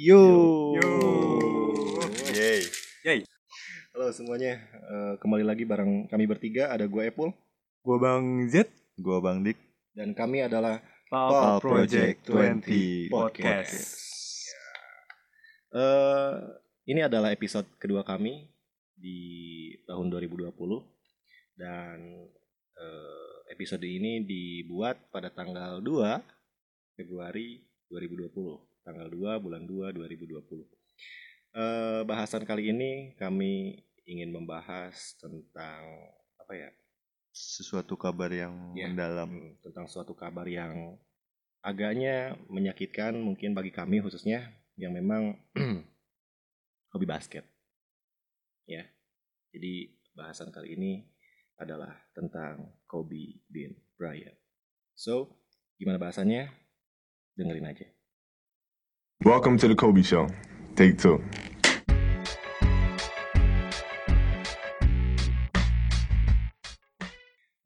Yo. Yo. Yeay. Yay. Halo semuanya, Eh, kembali lagi bareng kami bertiga. Ada gue Epul Gua Bang Z Gua Bang Dik. dan kami adalah Papa Pulp Project Project 20 20 Podcast. Eh, ini adalah episode kedua kami di tahun 2020 dan eh, episode ini dibuat pada tanggal 2 Februari 2020. Tanggal 2 bulan 2 2020. Eh, bahasan kali ini kami ingin membahas tentang apa ya? Sesuatu kabar yang Iya. mendalam. Hmm, tentang suatu kabar yang agaknya menyakitkan mungkin bagi kami khususnya yang memang hobi basket. Ya. Jadi bahasan kali ini adalah tentang Kobe Bean Bryant. So, gimana bahasannya? Dengerin aja. Welcome to the Kobe Show. Take two.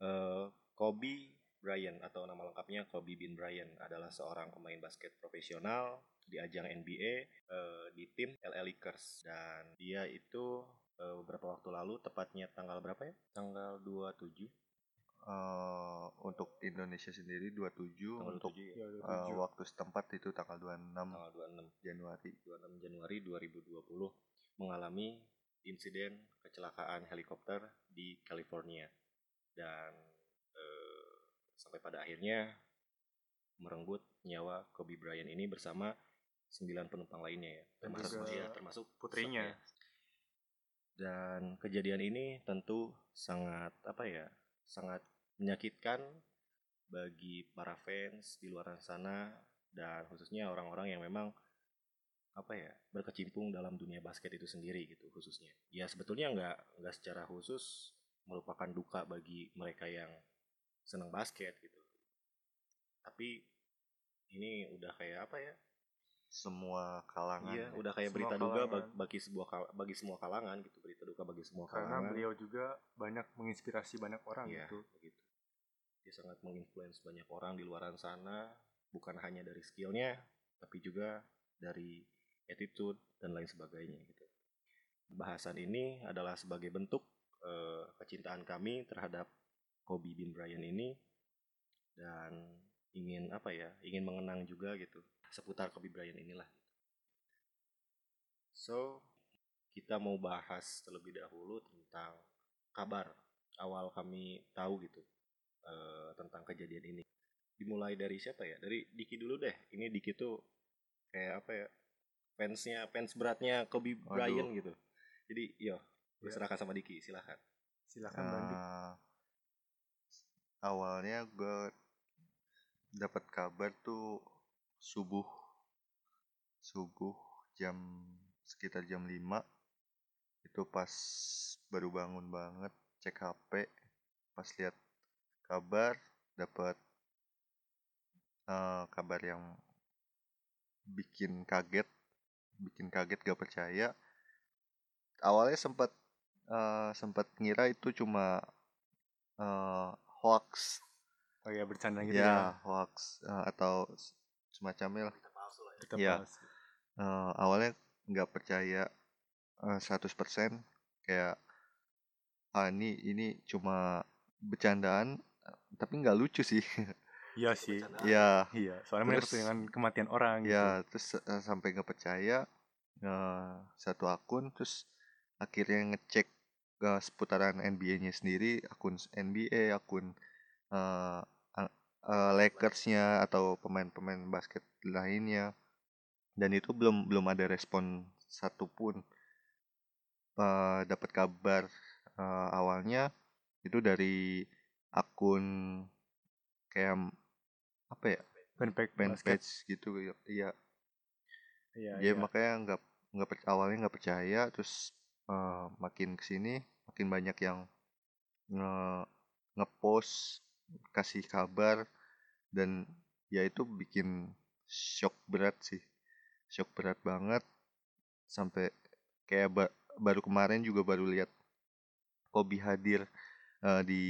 Eh, Kobe Bryant atau nama lengkapnya Kobe Bean Bryant adalah seorang pemain basket profesional di ajang NBA eh, di tim LA Lakers dan dia itu eh, beberapa waktu lalu tepatnya tanggal berapa ya? Tanggal 27 Eh, untuk Indonesia sendiri 27 tanggal untuk 27 ya. Ya, eh, waktu setempat itu tanggal 26 Tanggal 26 Januari. 26 Januari 2020 mengalami insiden kecelakaan helikopter di California dan eh, sampai pada akhirnya merenggut nyawa Kobe Bryant ini bersama sembilan penumpang lainnya ya Dan termasuk juga dia termasuk putrinya. ya. dan kejadian ini tentu sangat apa ya sangat menyakitkan bagi para fans di luar sana dan khususnya orang-orang yang memang apa ya berkecimpung dalam dunia basket itu sendiri gitu khususnya ya sebetulnya nggak nggak secara khusus merupakan duka bagi mereka yang senang basket gitu tapi ini udah kayak apa ya Semua kalangan. iya ya. udah kayak Semua berita duka kalangan. bag- bagi sebuah bagi semua kalangan gitu berita duka bagi semua Karena kalangan beliau juga banyak menginspirasi banyak orang Iya, gitu. begitu. Dia sangat menginfluence banyak orang di luar sana, bukan hanya dari skillnya, tapi juga dari attitude dan lain sebagainya gitu. Bahasan ini adalah sebagai bentuk eh, kecintaan kami terhadap Kobe Bean Bryant ini dan ingin apa ya, ingin mengenang juga gitu seputar Kobe Bryant inilah. So, kita mau bahas terlebih dahulu tentang kabar awal kami tahu gitu eh, tentang kejadian ini. Dimulai dari siapa ya? Dari Diki dulu deh. Ini Diki tuh kayak apa ya? Fansnya, fans beratnya Kobe. Bryant gitu. Jadi, yo, Ya. diserahkan sama Diki, silahkan. Silakan Bang Dik. Eh, awalnya gue dapat kabar tuh subuh subuh jam sekitar jam 5 itu pas baru bangun banget cek HP pas lihat kabar dapat eh, kabar yang bikin kaget bikin kaget gak percaya awalnya sempat eh, sempat ngira itu cuma eh, hoax Oh ya bercanda gitu ya ya. hoax eh, atau semacamnya lah Kita Iya. bahas. Eh, awalnya nggak percaya eh, 100% kayak ah ini ini cuma bercandaan tapi nggak lucu sih. Iya sih. ya Iya, soalnya Terus- dengan kematian orang gitu. ya terus eh, sampai nggak percaya eh, satu akun terus akhirnya ngecek ke seputaran NBA-nya sendiri akun NBA akun a- eh, Lakers-nya atau pemain-pemain basket lainnya. Dan itu belum belum ada respon satupun Eh, dapat kabar eh, awalnya itu dari akun kayak apa ya Fanpage fanpage gitu ya Iya, ya iya. makanya nggak nggak awalnya nggak percaya terus eh, makin ke sini makin banyak yang nge ngepost kasih kabar dan ya itu bikin shock berat sih. Shock berat banget sampai kayak ba- baru kemarin juga baru lihat Kobe hadir eh, di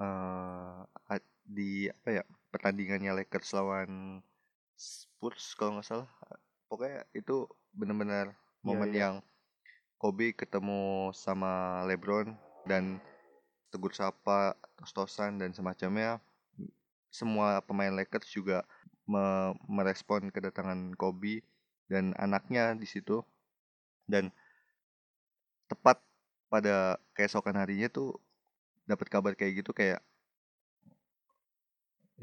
a- di apa ya pertandingannya Lakers lawan Spurs kalau nggak salah pokoknya itu benar-benar Iya, momen iya. yang Kobe ketemu sama LeBron dan tegur sapa, tos-tosan dan semacamnya. Semua pemain Lakers juga me- merespon kedatangan Kobe dan anaknya di situ. Dan tepat pada keesokan harinya tuh dapat kabar kayak gitu kayak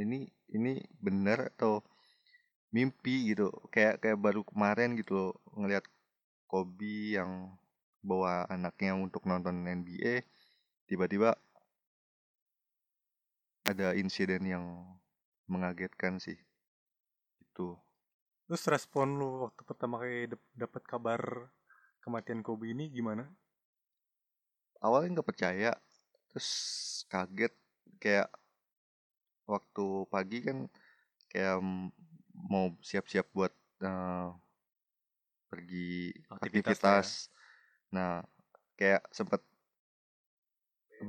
ini ini bener atau mimpi gitu kayak kayak baru kemarin gitu loh ngelihat Kobe yang bawa anaknya untuk nonton NBA tiba-tiba ada insiden yang mengagetkan sih itu Terus respon lu waktu pertama kali dap- dapat kabar kematian Kobe ini gimana? awalnya nggak percaya terus kaget kayak waktu pagi kan kayak mau siap-siap buat eh, pergi Aktivitas aktivitas, nah kayak sempet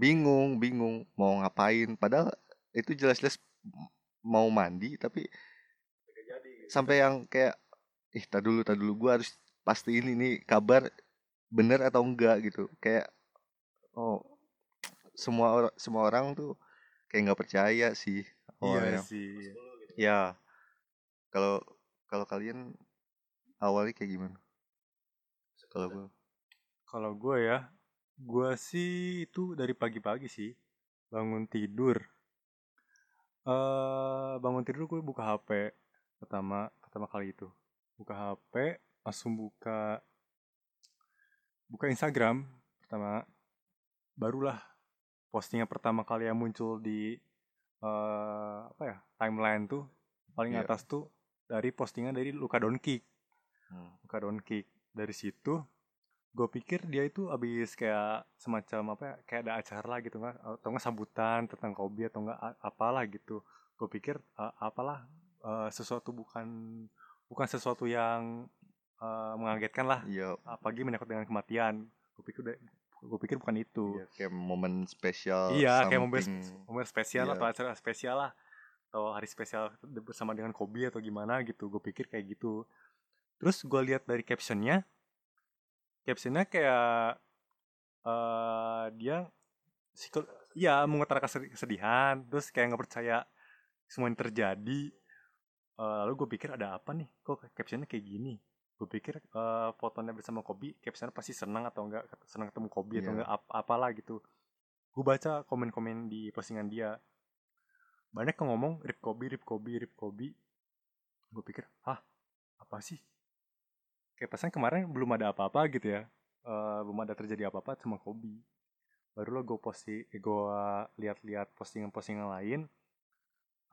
bingung bingung mau ngapain. Padahal itu jelas-jelas mau mandi tapi sampai yang kayak ih tak dulu tak dulu gua harus pastiin ini kabar bener atau enggak gitu. Kayak oh semua orang semua orang tuh kayak nggak percaya sih awalnya Iya sih. ya kalau kalau kalian awalnya kayak gimana kalau gue Kalau gue ya, gue sih itu dari pagi-pagi sih bangun tidur. eh bangun tidur gue buka HP pertama pertama kali itu. Buka HP, langsung buka buka Instagram pertama. Barulah postingan pertama kali yang muncul di eh apa ya timeline tuh paling Iya. atas tuh dari postingan dari Luka Doncic. Hmm. Luka Doncic dari situ gue pikir dia itu abis kayak semacam apa ya kayak ada acara lah gitu nggak atau nggak sambutan tentang Kobe atau nggak apalah gitu gue pikir uh, apalah uh, sesuatu bukan bukan sesuatu yang uh, mengagetkan lah iya apalagi menyangkut dengan kematian gue pikir udah gue pikir bukan itu. Iya, kayak momen spesial iya kayak momen, something. momen spesial Iya. atau acara spesial lah. Atau hari spesial bersama dengan Kobe atau gimana gitu gue pikir kayak gitu. Terus gue lihat dari captionnya captionnya kayak eh dia psiko- iya mengutarakan kesedi- kesedihan terus kayak nggak percaya semua yang terjadi. Eh, lalu gue pikir ada apa nih? Kok captionnya kayak gini gue pikir eh, fotonya bersama Kobe captionnya pasti senang atau enggak senang ketemu Kobe atau Iya. enggak ap- apalah gitu. Gue baca komen-komen di postingan dia. Banyak yang ngomong rip Kobe rip Kobe rip Kobe. Gue pikir ah apa sih? Kayak pesan kemarin belum ada apa-apa gitu ya. Eh, belum ada terjadi apa-apa sama Kobe. Barulah gue posti gue lihat-lihat postingan-postingan lain.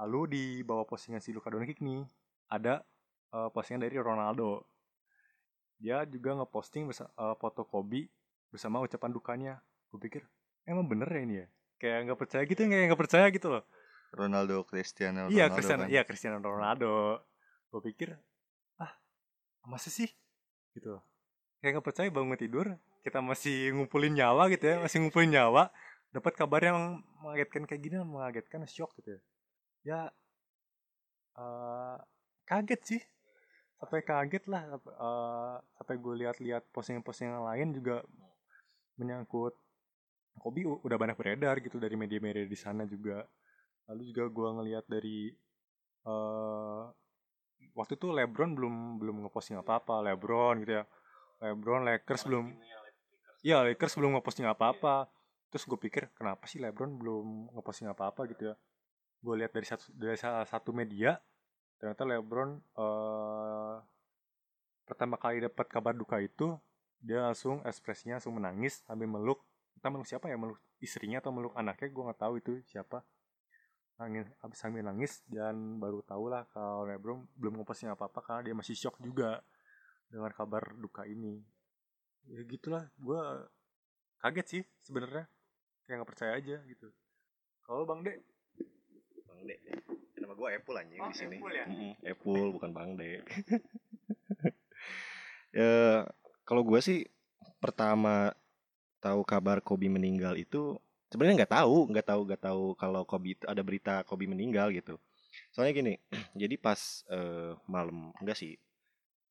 Lalu di bawah postingan si Luka Doncic nih ada eh, postingan dari Ronaldo dia juga ngeposting eh, foto Kobe bersama ucapan dukanya. Gue pikir emang bener ya ini ya? Kayak nggak percaya gitu kayak nggak percaya gitu loh. Ronaldo Cristiano iya Ronaldo Cristiano kan? iya Cristiano Ronaldo. Gue pikir ah masa sih? Gitu kayak nggak percaya bangun tidur kita masih ngumpulin nyawa gitu ya masih ngumpulin nyawa dapat kabar yang mengagetkan kayak gini mengagetkan shock gitu ya. Ya eh, kaget sih sampai kaget lah eh, sampai gue lihat-lihat postingan-postingan lain juga menyangkut Kobe udah banyak beredar gitu dari media-media di sana juga. Lalu juga gue ngelihat dari eh waktu itu LeBron belum belum ngeposting apa-apa LeBron gitu ya. LeBron Lakers belum Iya Lakers belum ngeposting apa-apa. Terus gue pikir kenapa sih LeBron belum ngeposting apa-apa gitu ya? Gue lihat dari satu dari salah satu media ternyata LeBron eh pertama kali dapat kabar duka itu dia langsung ekspresinya langsung menangis sambil meluk entah meluk siapa ya meluk istrinya atau meluk anaknya gue nggak tahu itu siapa nangis habis sambil nangis dan baru tahu lah kalau LeBron belum ngeposting apa apa karena dia masih shock juga dengan kabar duka ini ya gitulah gue kaget sih sebenarnya kayak nggak percaya aja gitu kalau bang Dek Bang De. Nama gue Apple anjing Oh, di sini. Apple ya? Apple bukan Bang De. ya kalau gue sih pertama tahu kabar Kobe meninggal itu sebenarnya nggak tahu, nggak tahu, nggak tahu kalau Kobe itu ada berita Kobe meninggal gitu. Soalnya gini, jadi pas eh, malam enggak sih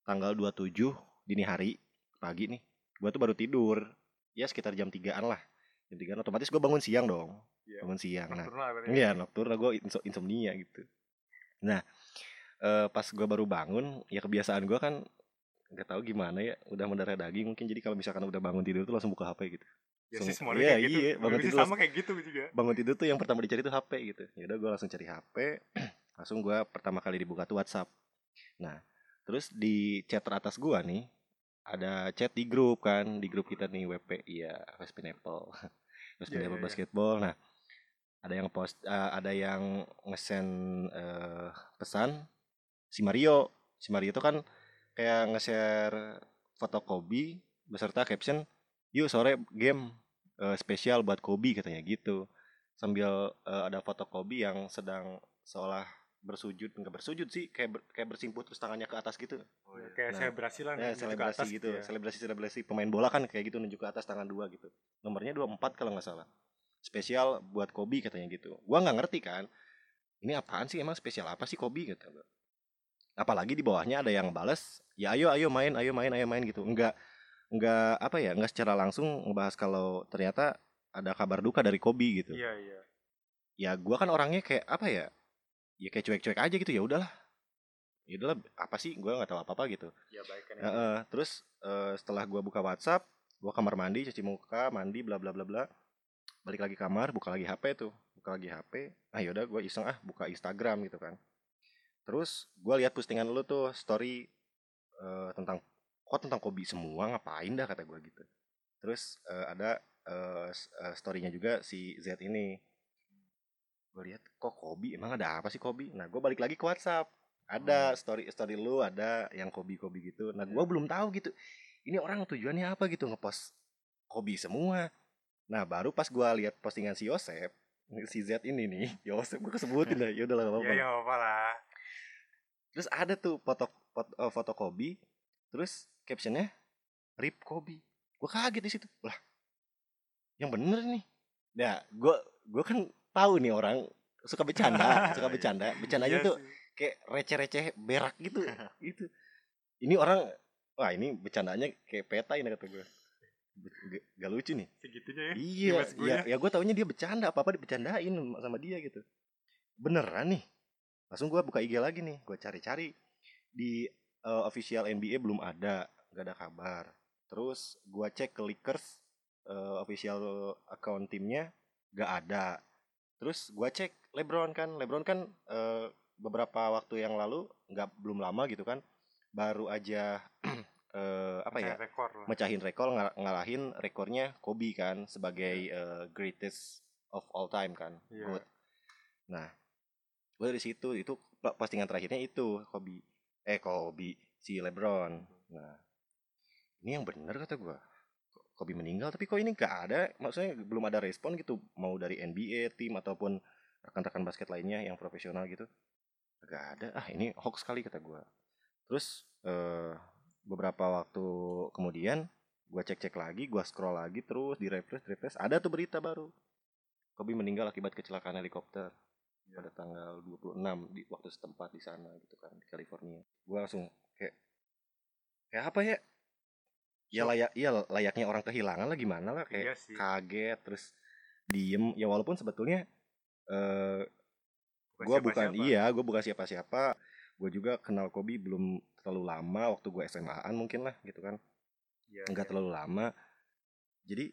tanggal 27 dini hari pagi nih gue tuh baru tidur ya sekitar jam 3an lah jam 3an otomatis gue bangun siang dong Iya. bangun siang nah Nocturnal berarti. Iya, nocturnal gue insomnia gitu. Nah, eh, pas gue baru bangun, ya kebiasaan gue kan nggak tahu gimana ya, udah mendarah daging mungkin. Jadi kalau misalkan udah bangun tidur tuh langsung buka HP gitu. Ya Langsung- sih semuanya iya, kayak gitu. iya, bangun tidur sama kayak gitu juga. Bangun tidur tuh yang pertama dicari tuh HP gitu. Ya udah gue langsung cari HP, langsung gue pertama kali dibuka tuh WhatsApp. Nah, terus di chat teratas gue nih ada chat di grup kan, di grup kita nih WP, iya West Pineapple, West Pineapple iya, iya. Basketball. Nah, ada yang post, eh, ada yang nge-send eh, pesan si Mario, si Mario itu kan kayak nge-share foto Kobe beserta caption, yuk sore game eh, spesial buat Kobe katanya gitu. Sambil eh, ada foto Kobe yang sedang seolah bersujud, enggak bersujud sih, kayak ber- kayak bersimpuh terus tangannya ke atas gitu. Kayak Nah, selebrasi lah. Ya, selebrasi atas gitu, ya. selebrasi selebrasi pemain bola kan kayak gitu nunjuk ke atas tangan dua gitu. Nomornya 24 kalau nggak salah. Spesial buat Kobe katanya gitu. Gua nggak ngerti kan. Ini apaan sih emang spesial apa sih Kobe gua. Apalagi di bawahnya ada yang bales, ya ayo ayo main, ayo main, ayo main gitu. Enggak enggak apa ya, enggak secara langsung ngebahas kalau ternyata ada kabar duka dari Kobe gitu. Iya, iya. Ya gua kan orangnya kayak apa ya? Ya kayak cuek-cuek aja gitu ya udahlah. Ya udahlah apa sih gua nggak tahu apa-apa gitu. Ya baik kan. Heeh, terus eh, setelah gua buka WhatsApp, gua kamar mandi, cuci muka, mandi, bla bla bla bla. Balik lagi kamar, buka lagi HP tuh, buka lagi HP. Ah yaudah gua iseng ah buka Instagram gitu kan. Terus gua lihat postingan lu tuh story eh, tentang kok tentang Kobe semua? Ngapain dah? kata gua gitu. Terus eh, ada eh, storynya juga si Z ini. Gue lihat kok Kobe? Emang ada apa sih Kobe? Nah gue balik lagi ke WhatsApp. Ada story story lu ada yang Kobe Kobe gitu. Nah gua belum tahu gitu ini orang tujuannya apa gitu? Ngepost Kobe semua. Nah baru pas gua lihat postingan si Yosep si Z ini nih Yosep gua kesebutin dah. Ya udah lah apa-apa. Ya apa lah. Terus ada tuh foto foto, eh, foto Kobe terus captionnya rip Kobe. Gua kaget di situ. Lah yang bener nih. Nah gua gua kan tahu nih orang suka bercanda suka bercanda. Bercandanya Iya tuh kayak receh-receh berak gitu gitu. Ini orang wah ini bercandanya kayak peta ini kata gue Gak, lucu nih. Segitunya ya. iya gue ya, ya. gue taunya dia bercanda apa apa dibercandain sama dia gitu. Beneran nih langsung gue buka IG lagi nih gue cari-cari di eh, official NBA belum ada nggak ada kabar terus gue cek ke Lakers eh, official account timnya nggak ada terus gue cek LeBron kan LeBron kan eh, beberapa waktu yang lalu nggak belum lama gitu kan baru aja eh, apa ya rekor lah. mecahin rekor ngal- ngalahin rekornya Kobe kan sebagai eh, greatest of all time kan. GOAT. Nah, gue dari situ itu postingan terakhirnya itu Kobe eh Kobe si LeBron. Nah, ini yang bener kata gue. Kobe meninggal tapi kok ini gak ada? Maksudnya belum ada respon gitu mau dari NBA tim ataupun rekan-rekan basket lainnya yang profesional gitu. Gak ada. Ah ini hoax kali kata gue terus eh, beberapa waktu kemudian gue cek-cek lagi gue scroll lagi terus di refresh refresh ada tuh berita baru. Kobe meninggal akibat kecelakaan helikopter pada tanggal 26 di waktu setempat di sana gitu kan di California. Gue langsung kayak kayak apa ya? Ya layak iya layaknya orang kehilangan lah gimana lah kayak Iya sih. kaget terus diem. Ya walaupun sebetulnya eh Bukan gue bukan iya gue bukan siapa-siapa. Gue juga kenal Kobe belum terlalu lama waktu gue SMA-an mungkin lah gitu kan. Iya, nggak iya. terlalu lama. Jadi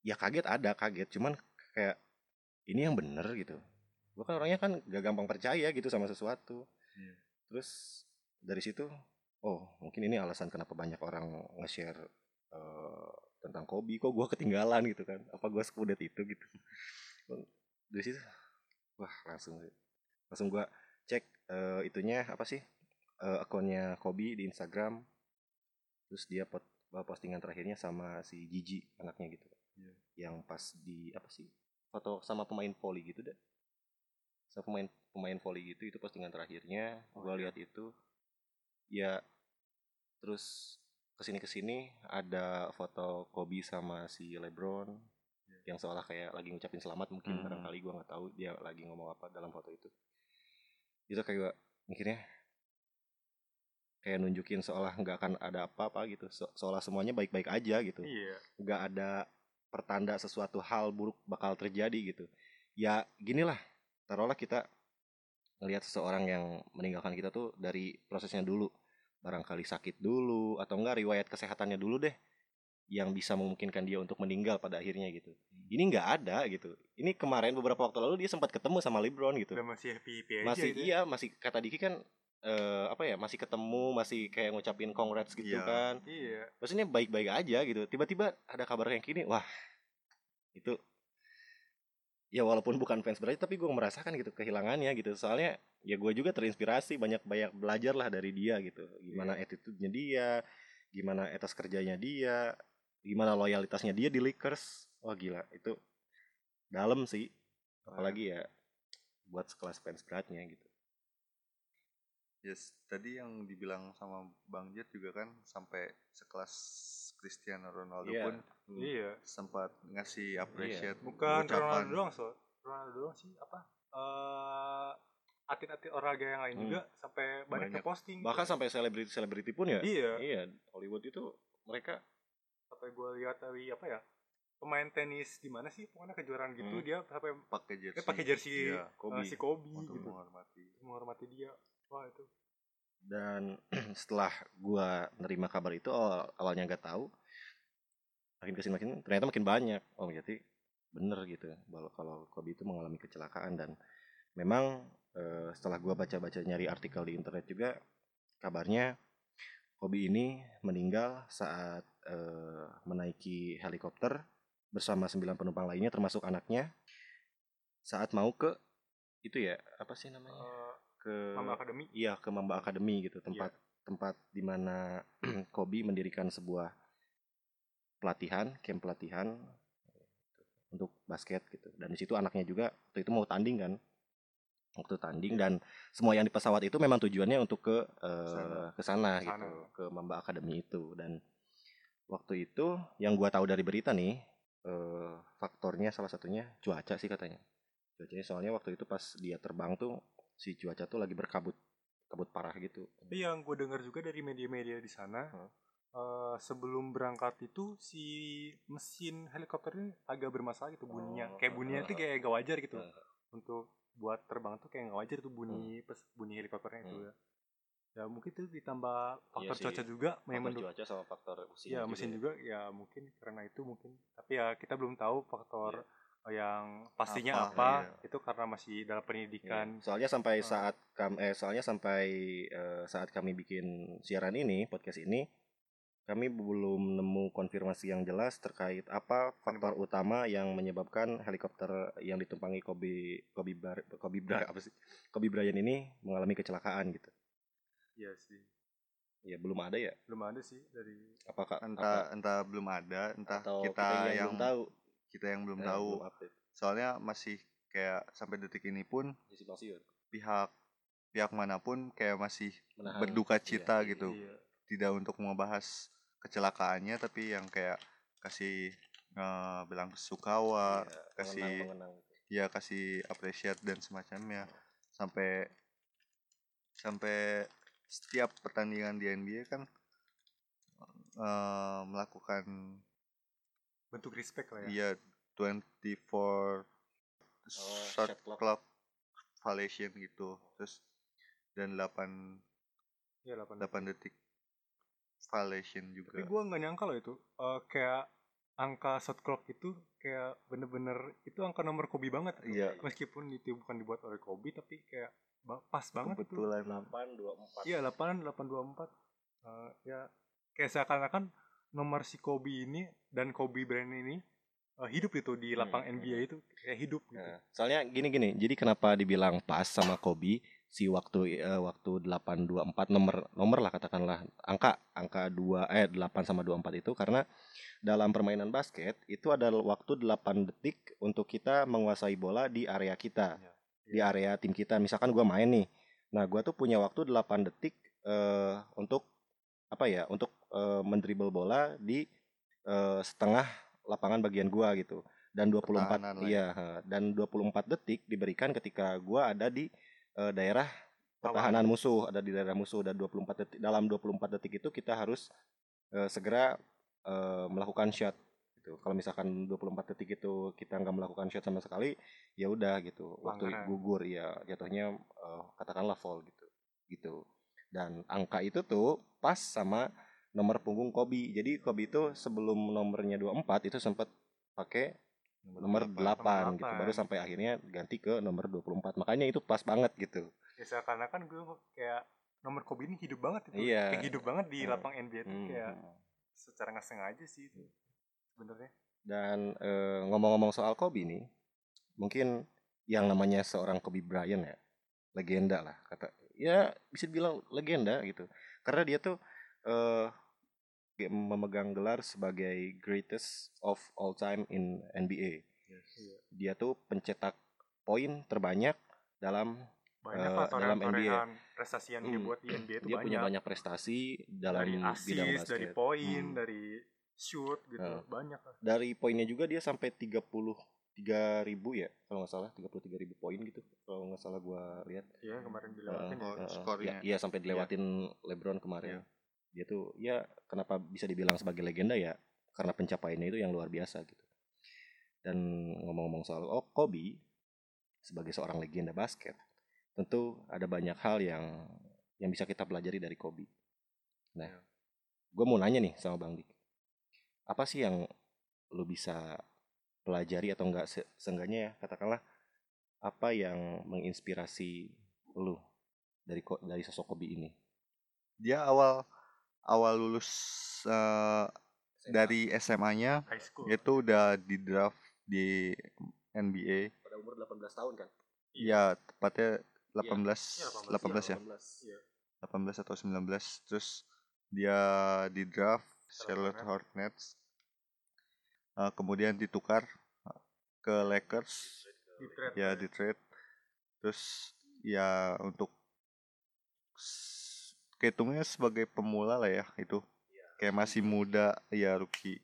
ya kaget ada kaget. Cuman kayak ini yang bener gitu gue kan orangnya kan gak gampang percaya gitu sama sesuatu. Iya. terus dari situ oh mungkin ini alasan kenapa banyak orang nge-share eh, tentang Kobe. Kok gue ketinggalan gitu kan? Apa gue sekudet itu gitu? Dari situ wah langsung langsung gue cek eh, itunya apa sih? Eh, akunnya Kobe di Instagram. Terus dia pot, postingan terakhirnya sama si Gigi anaknya gitu. Iya. yang pas di apa sih? Foto sama pemain volley gitu deh sama pemain pemain volley gitu itu postingan terakhirnya. Gua lihat itu ya terus ke sini ke sini ada foto Kobe sama si LeBron yang seolah kayak lagi ngucapin selamat mungkin Hmm. barangkali gua nggak tahu dia lagi ngomong apa dalam foto itu. Itu kayak gua mikirnya kayak nunjukin seolah nggak akan ada apa-apa gitu Se- seolah semuanya baik-baik aja gitu. Iya. nggak ada pertanda sesuatu hal buruk bakal terjadi gitu. Ya ginilah taruhlah kita ngelihat seseorang yang meninggalkan kita tuh dari prosesnya dulu barangkali sakit dulu atau enggak riwayat kesehatannya dulu deh yang bisa memungkinkan dia untuk meninggal pada akhirnya gitu ini nggak ada gitu ini kemarin beberapa waktu lalu dia sempat ketemu sama LeBron gitu Udah masih happy happy aja masih gitu. iya masih kata Diki kan eh, apa ya masih ketemu masih kayak ngucapin congrats gitu Iya. kan Iya. maksudnya baik-baik aja gitu tiba-tiba ada kabar yang gini wah itu ya walaupun bukan fans berarti tapi gue merasakan gitu kehilangannya gitu. Soalnya ya gue juga terinspirasi banyak banyak belajar lah dari dia gitu. Gimana attitude-nya dia gimana etos kerjanya dia gimana loyalitasnya dia di Lakers. Wah gila itu dalam sih. Apalagi ya buat sekelas fans beratnya gitu. Yes, tadi yang dibilang sama Bang Jet juga kan sampai sekelas Cristiano Ronaldo Iya. pun Iya. sempat ngasih appreciate Bukan ucapan. Ronaldo doang, so. Ronaldo doang sih apa? Eh atlet-atlet olahraga yang lain Hmm. juga sampai banyak, Banyak. posting. bahkan sampai selebriti selebriti pun ya Iya. iya Hollywood itu mereka sampai gue lihat dari apa ya? Pemain tenis di mana sih? Pokoknya kejuaraan gitu Hmm. dia sampai pakai jersey. eh, pakai jersey Iya, Kobe. eh, si Kobe untuk gitu. menghormati. Menghormati dia. Wah, itu. Dan setelah gua nerima kabar itu awal- awalnya nggak tahu makin ke sini makin ternyata makin banyak. Oh berarti bener gitu kalau kalau Kobe itu mengalami kecelakaan. Dan memang eh, setelah gua baca-baca nyari artikel di internet juga kabarnya Kobe ini meninggal saat eh, menaiki helikopter bersama sembilan penumpang lainnya termasuk anaknya saat mau ke itu ya apa sih namanya? Eh, ke Mamba Academy. Iya ke Mamba Academy gitu. Tempat tempat di mana Kobe mendirikan sebuah pelatihan camp pelatihan untuk basket gitu. Dan di situ anaknya juga waktu itu mau tanding kan. Waktu tanding dan semua yang di pesawat itu memang tujuannya untuk ke eh, ke sana gitu ke Mamba Academy itu. Dan waktu itu yang gua tahu dari berita nih eh, faktornya salah satunya cuaca sih katanya. Cuacanya soalnya waktu itu pas dia terbang tuh si cuaca tuh lagi berkabut kabut parah gitu Tapi yang gue dengar juga dari media-media di sana, Hmm. eh, sebelum berangkat itu si mesin helikopternya agak bermasalah gitu bunyinya. Oh, kayak bunyinya uh, itu kayak gak wajar gitu. uh. Untuk buat terbang tuh kayak gak wajar tuh bunyi pes- bunyi helikopternya itu Hmm. ya. Ya mungkin itu ditambah faktor sih, cuaca juga faktor menduk- cuaca sama faktor mesin Ya juga mesin ya. juga ya mungkin karena itu mungkin. Tapi ya kita belum tahu faktor yang pastinya Apa, apa, iya. itu karena masih dalam Iya. pendidikan. soalnya sampai Uh. saat kami eh soalnya sampai eh, saat kami bikin siaran ini podcast ini kami belum nemu konfirmasi yang jelas terkait apa faktor utama yang menyebabkan helikopter yang ditumpangi Kobe Kobe Bar, Kobe Bra, apa sih Kobe Bryant ini mengalami kecelakaan gitu Iya sih. ya belum ada ya Belum ada sih dari apakah Entah apa- entah belum ada, entah atau kita, kita, yang belum tahu kita yang belum eh, tahu. belum update Soalnya masih kayak sampai detik ini pun pihak pihak mana pun kayak masih Menahan. berduka cita Iya, gitu. Iya. Tidak untuk membahas kecelakaannya tapi yang kayak kasih eh, bilang sukawa, Iya, kasih ya kasih appreciate dan semacamnya sampai sampai setiap pertandingan di NBA kan eh, melakukan bentuk respect lah ya. iya 24 shot shot clock. clock violation gitu terus dan 8 Iya, 8 8 detik violation Tapi juga gue nggak nyangka loh itu eh, kayak angka shot clock itu kayak bener-bener itu angka nomor Kobe banget. Iya. Meskipun itu bukan dibuat oleh Kobe tapi kayak pas banget itu. kebetulan 8 2 4 Iya 8 824. Eh, ya kayak seakan-akan nomor si Kobe ini dan Kobe Bryant ini eh, hidup itu di lapang Hmm, NBA itu kayak hidup gitu. Nah, soalnya gini-gini, jadi kenapa dibilang pas sama Kobe si waktu eh, waktu 824 nomor nomor lah katakanlah angka angka 2 eh 8 sama 24 itu karena dalam permainan basket itu ada waktu 8 detik untuk kita menguasai bola di area kita. Iya. Di area tim kita. Misalkan gua main nih. Nah, gua tuh punya waktu 8 detik eh, untuk apa ya? Untuk eh, mendribble bola di eh, setengah lapangan bagian gua gitu dan 24 Pertahanan lah ya. iya dan 24 detik diberikan ketika gua ada di eh, daerah pertahanan musuh ada di daerah musuh dan 24 detik dalam 24 detik itu kita harus eh, segera eh, melakukan shot gitu. Kalau misalkan 24 detik itu kita nggak melakukan shot sama sekali, ya udah gitu. Waktu Pelanggaran. gugur ya jatuhnya eh, katakanlah fall gitu. Gitu. Dan angka itu tuh pas sama nomor punggung Kobe. Jadi Kobe itu sebelum nomornya 24 itu sempat pakai nomor 8 gitu. Baru 8. sampai akhirnya ganti ke nomor 24. Makanya itu pas banget gitu. ya seakan-akan gue kayak nomor Kobe ini hidup banget itu Iya. kayak hidup banget di Hmm. lapang NBA itu Hmm. kayak secara nggak sengaja sih itu sebenarnya Dan eh, ngomong-ngomong soal Kobe nih, mungkin yang namanya seorang Kobe Bryant ya, legenda lah kata. Ya bisa dibilang legenda gitu. Karena dia tuh eh memegang gelar sebagai greatest of all time in NBA. Dia tuh pencetak poin terbanyak dalam banyak Eh, lah dalam torehan-torehan prestasi yang dia Hmm. buat di NBA itu dia punya banyak banyak prestasi dalam dari bidang assist basket. dari poin Hmm. dari shoot gitu Eh. banyak lah dari poinnya juga dia sampai 33 ribu ya kalau nggak salah 33 ribu poin gitu kalau nggak salah gua lihat ya kemarin dilewatin Eh, Oh, eh, skornya. ya, iya sampai dilewatin LeBron kemarin Iya. Dia tuh ya kenapa bisa dibilang sebagai legenda ya karena pencapaiannya itu yang luar biasa gitu. Dan ngomong-ngomong soal oh, Kobe sebagai seorang legenda basket tentu ada banyak hal yang yang bisa kita pelajari dari Kobe. Nah Iya. gue mau nanya nih sama Bang Dik apa sih yang lu bisa pelajari atau enggak se seenggaknya ya katakanlah apa yang menginspirasi lu dari dari sosok Kobe ini? Dia awal awal lulus eh, dari SMA-nya itu udah di draft di NBA. pada umur 18 tahun kan Ya, tepatnya 18 Iya, 18 ya. 18. Iya. 18 atau 19 terus dia di draft Charlotte Hornets Eh, kemudian ditukar ke Lakers di trade ya di trade terus ya untuk kehitungnya sebagai pemula lah ya itu. Kayak masih muda ya rookie.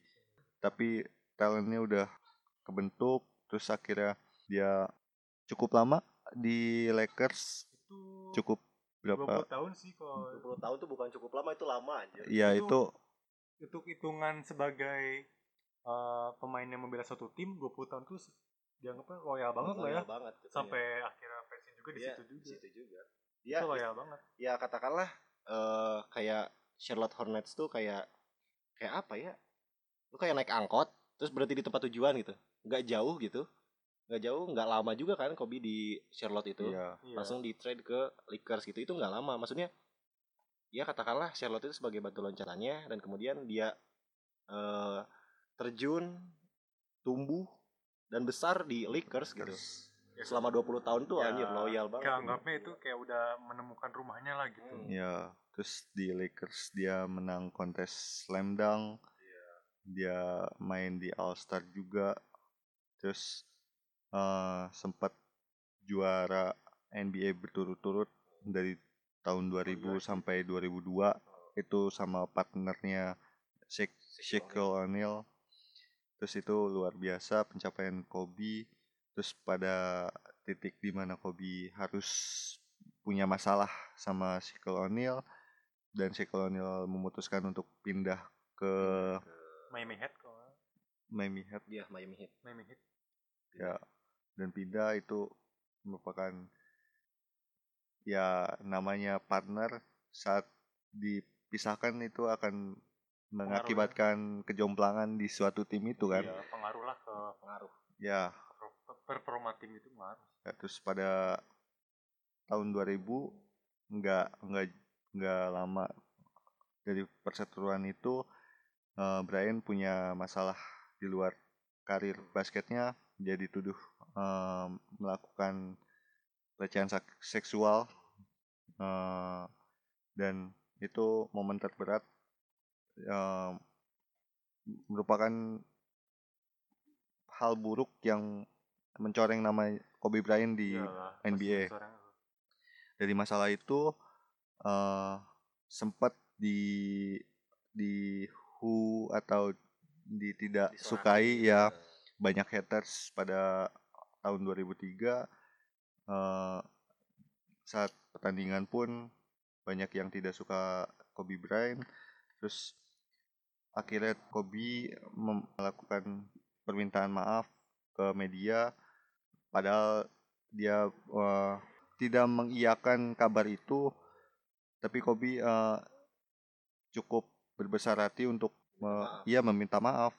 Tapi talentnya udah kebentuk terus akhirnya dia cukup lama di Lakers. Itu cukup 20 berapa tahun sih kalau 20 tahun tuh bukan cukup lama itu lama aja. Ya Itu- itu. untuk hitungan sebagai eh, pemain yang membela satu tim 20 tahun tuh dianggapnya loyal banget lah ya. Loyal banget sampai akhirnya pensiun juga di Iya, situ juga. di situ juga. Itu ya loyal banget. ya katakanlah eh kayak Charlotte Hornets tuh kayak kayak apa ya? Lu kayak naik angkot terus berhenti di tempat tujuan gitu. Nggak jauh gitu. Nggak jauh nggak lama juga kan Kobe di Charlotte itu. Ya Iya. langsung di trade ke Lakers gitu. Itu nggak lama. Maksudnya ya katakanlah Charlotte itu sebagai batu loncatannya dan kemudian dia eh terjun tumbuh dan besar di Lakers gitu Ya, selama 20 tahun tuh Ya, anjir loyal banget kayak anggapnya itu kayak udah menemukan rumahnya lah gitu Hmm. Ya, terus di Lakers dia menang kontes slam dunk. Dia main di All Star juga. Terus eh, sempat juara NBA berturut-turut dari tahun 2000 sampai 2002 itu sama partnernya Shaq Shaquille O'Neal. Terus itu luar biasa pencapaian Kobe. Terus pada titik di mana Kobe harus punya masalah sama Shaquille O'Neal dan Shaquille O'Neal memutuskan untuk pindah ke Miami Heat kok Miami Heat. Dia Miami Heat. Miami Heat. Ya dan pindah itu merupakan ya namanya partner. Saat dipisahkan itu akan mengakibatkan kejomplangan di suatu tim itu kan. Iya, pengaruh lah ke pengaruh. Ya performa tim itu pengaruh Ya, terus pada tahun 2000 nggak nggak nggak lama dari perseteruan itu eh, Brian punya masalah di luar karir basketnya. Dia dituduh eh, melakukan pelecehan seksual eh, dan itu momen terberat eh, merupakan hal buruk yang mencoreng nama Kobe Bryant di Iyalah, NBA. dari masalah itu eh sempat di di who atau di tidak sukai ya banyak haters pada tahun 2003 eh saat pertandingan pun banyak yang tidak suka Kobe Bryant. Terus akhirnya Kobe melakukan permintaan maaf ke media padahal dia eh, tidak mengiyakan kabar itu tapi Kobe eh, cukup berbesar hati untuk me- iya meminta maaf.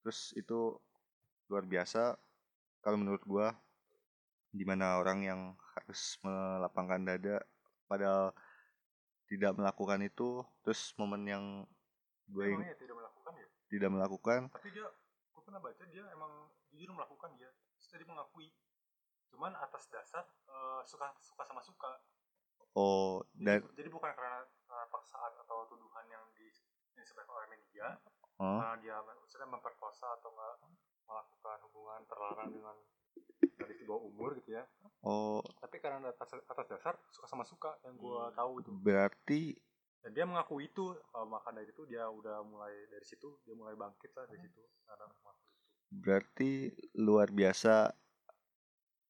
Terus itu luar biasa kalau menurut gua di mana orang yang harus melapangkan dada padahal tidak melakukan itu terus momen yang gue Emangnya tidak melakukan ya? tidak melakukan. Tapi dia gue pernah baca dia emang jujur melakukan dia. Terus tadi mengakui. Cuman atas dasar eh, suka suka sama suka. Oh jadi, dan jadi bukan karena, karena paksaan atau tuduhan yang di yang disampaikan oleh media. Karena dia maksudnya memperkosa atau enggak melakukan hubungan terlarang dengan gadis di bawah umur gitu ya. Oh. Tapi karena atas, atas dasar suka sama suka yang gue Hmm. tahu itu. Berarti dan dia mengakui itu eh, maka dari itu dia udah mulai dari situ dia mulai bangkit lah dari situ. Karena mengakui berarti luar biasa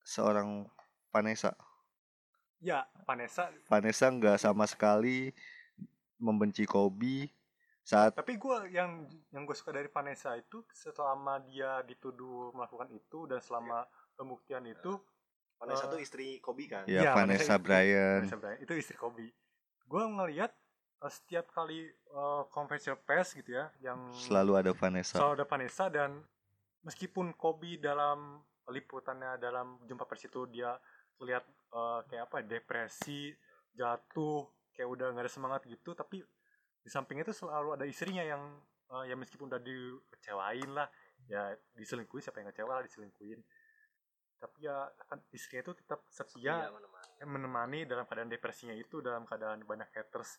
seorang Vanessa? Ya Vanessa. Vanessa nggak sama sekali membenci Kobe saat tapi gue yang yang gue suka dari Vanessa itu selama dia dituduh melakukan itu dan selama pembuktian itu Vanessa Eh, tuh istri Kobe kan? Ya Iya, Vanessa Vanessa Bryan Vanessa Bryant. Itu istri Kobe. Gue ngelihat eh, setiap kali eh, konferensi pers gitu ya yang selalu ada Vanessa. selalu ada Vanessa dan meskipun Kobe dalam liputannya dalam jumpa pers itu dia lihat eh, kayak apa depresi jatuh kayak udah nggak ada semangat gitu tapi di sampingnya itu selalu ada istrinya yang eh, ya meskipun udah dikecewain lah ya diselingkuhin siapa yang ngecewa lah diselingkuhin tapi ya kan istrinya itu tetap setia menemani. yang menemani dalam keadaan depresinya itu dalam keadaan banyak haters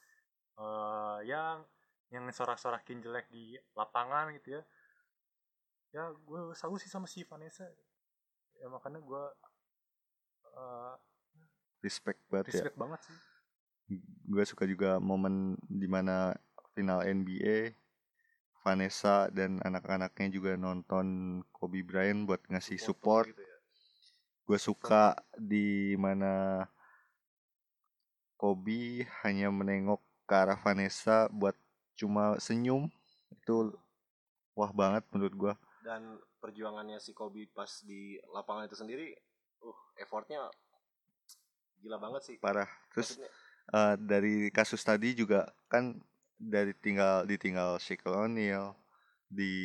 eh, yang yang sorak-sorakin jelek di lapangan gitu ya ya gue selalu sih sama si Vanessa. Ya makanya gue eh, respect banget ya. respect banget sih. Gue suka juga momen di mana final NBA Vanessa dan anak-anaknya juga nonton Kobe Bryant buat ngasih support. gitu ya. gue suka di mana Kobe hanya menengok ke arah Vanessa buat cuma senyum. Itu wah banget menurut gue dan perjuangannya si Kobe pas di lapangan itu sendiri uh effortnya gila banget sih. Parah. Terus Maksudnya, eh, dari kasus tadi juga kan dari tinggal ditinggal Shaquille O'Neal di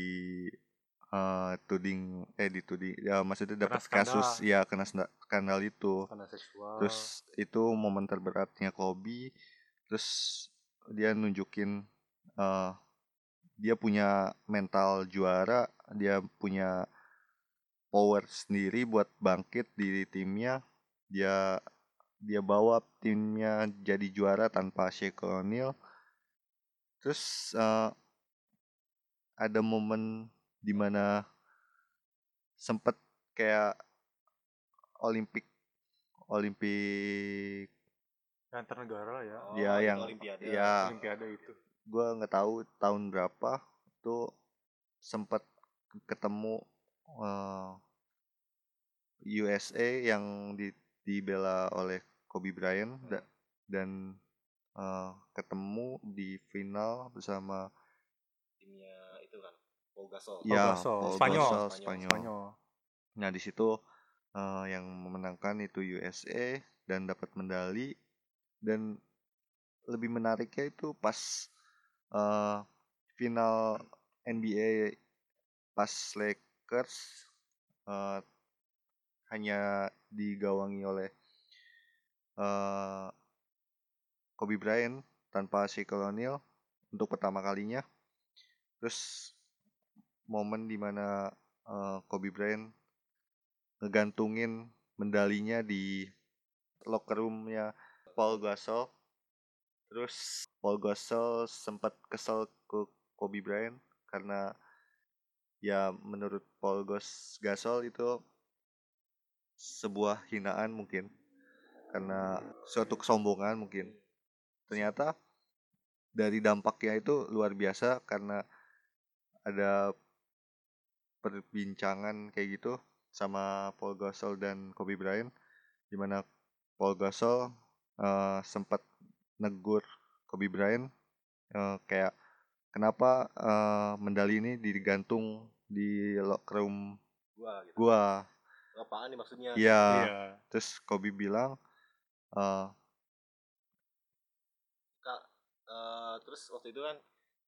eh, tuding eh dituding ya maksudnya Kena dapat kasus ya kena skandal itu. Karena seksual. Terus itu momen terberatnya Kobe. Terus dia nunjukin eh, dia punya mental juara dia punya power sendiri buat bangkit di timnya dia dia bawa timnya jadi juara tanpa Shaquille O'Neal. Terus eh, ada momen di mana sempet kayak Olimpik Olimpik antar negara lah ya. Oh, ya, yang- Olimpiade. ya. Olimpiade itu gue nggak tahu tahun berapa tuh sempet ketemu eh, USA yang di, dibela oleh Kobe Bryant da- dan eh, ketemu di final bersama timnya itu kan Paul Gasol ya Gasol, Paul Spanyol. Gasol, Spanyol. Spanyol. Spanyol Nah di situ eh, yang memenangkan itu USA dan dapat medali dan lebih menariknya itu pas eh, final NBA pas Lakers eh, hanya digawangi oleh eh, Kobe Bryant tanpa Shaquille O'Neal untuk pertama kalinya. Terus momen di mana eh, Kobe Bryant ngegantungin medalinya di locker roomnya Paul Gasol. Terus Paul Gasol sempat kesel ke Kobe Bryant karena ya menurut Paul Gasol itu sebuah hinaan mungkin karena suatu kesombongan mungkin. Ternyata dari dampaknya itu luar biasa karena ada perbincangan kayak gitu sama Paul Gasol dan Kobe Bryant di mana Paul Gasol eh, sempat negur Kobe Bryant eh, kayak kenapa eh, medali ini digantung di locker room Gua gitu. gua Apaan nih maksudnya? Iya. Iya. Terus Kobe bilang eh, Kak, eh, terus waktu itu kan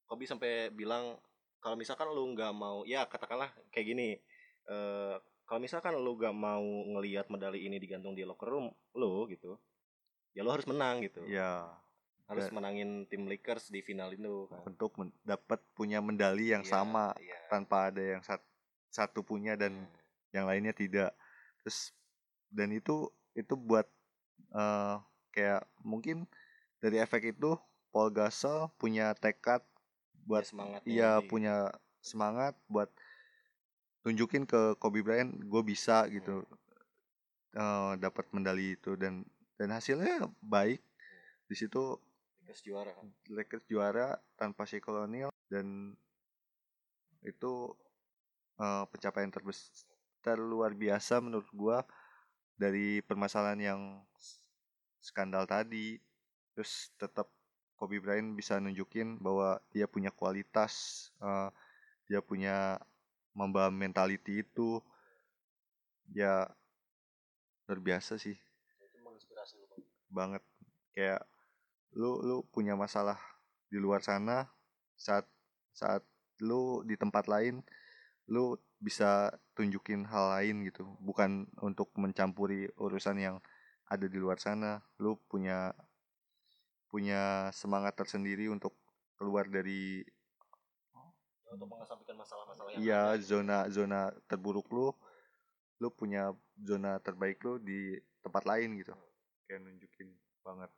Kobe sampai bilang kalau misalkan lu nggak mau ya katakanlah kayak gini eh kalau misalkan lu nggak mau ngelihat medali ini digantung di locker room lu gitu ya lu harus menang gitu ya harus dan- menangin tim Lakers di final itu kan untuk men- dapat punya medali yang Iya, sama iya. tanpa ada yang sat- satu punya dan Hmm. yang lainnya tidak. Terus dan itu itu buat eh, kayak mungkin dari efek itu Paul Gasol punya tekad buat Ya, semangatnya iya punya semangat buat tunjukin ke Kobe Bryant gue bisa gitu eh, dapat medali itu dan dan hasilnya baik. Di situ Lakers juara kan? Lakers juara tanpa Shaquille O'Neal dan itu eh, pencapaian terbes terluar biasa menurut gua dari permasalahan yang skandal tadi. Terus tetap Kobe Bryant bisa nunjukin bahwa dia punya kualitas eh, dia punya membawa mentality itu ya luar biasa sih itu menginspirasi lu Bang. Banget. Kayak lu lu punya masalah di luar sana saat saat lu di tempat lain lu bisa tunjukin hal lain gitu. Bukan untuk mencampuri urusan yang ada di luar sana. Lu punya punya semangat tersendiri untuk keluar dari Ya, untuk mengesampingkan masalah-masalah yang iya zona zona terburuk lu. Lu punya zona terbaik lu di tempat lain gitu kayak nunjukin banget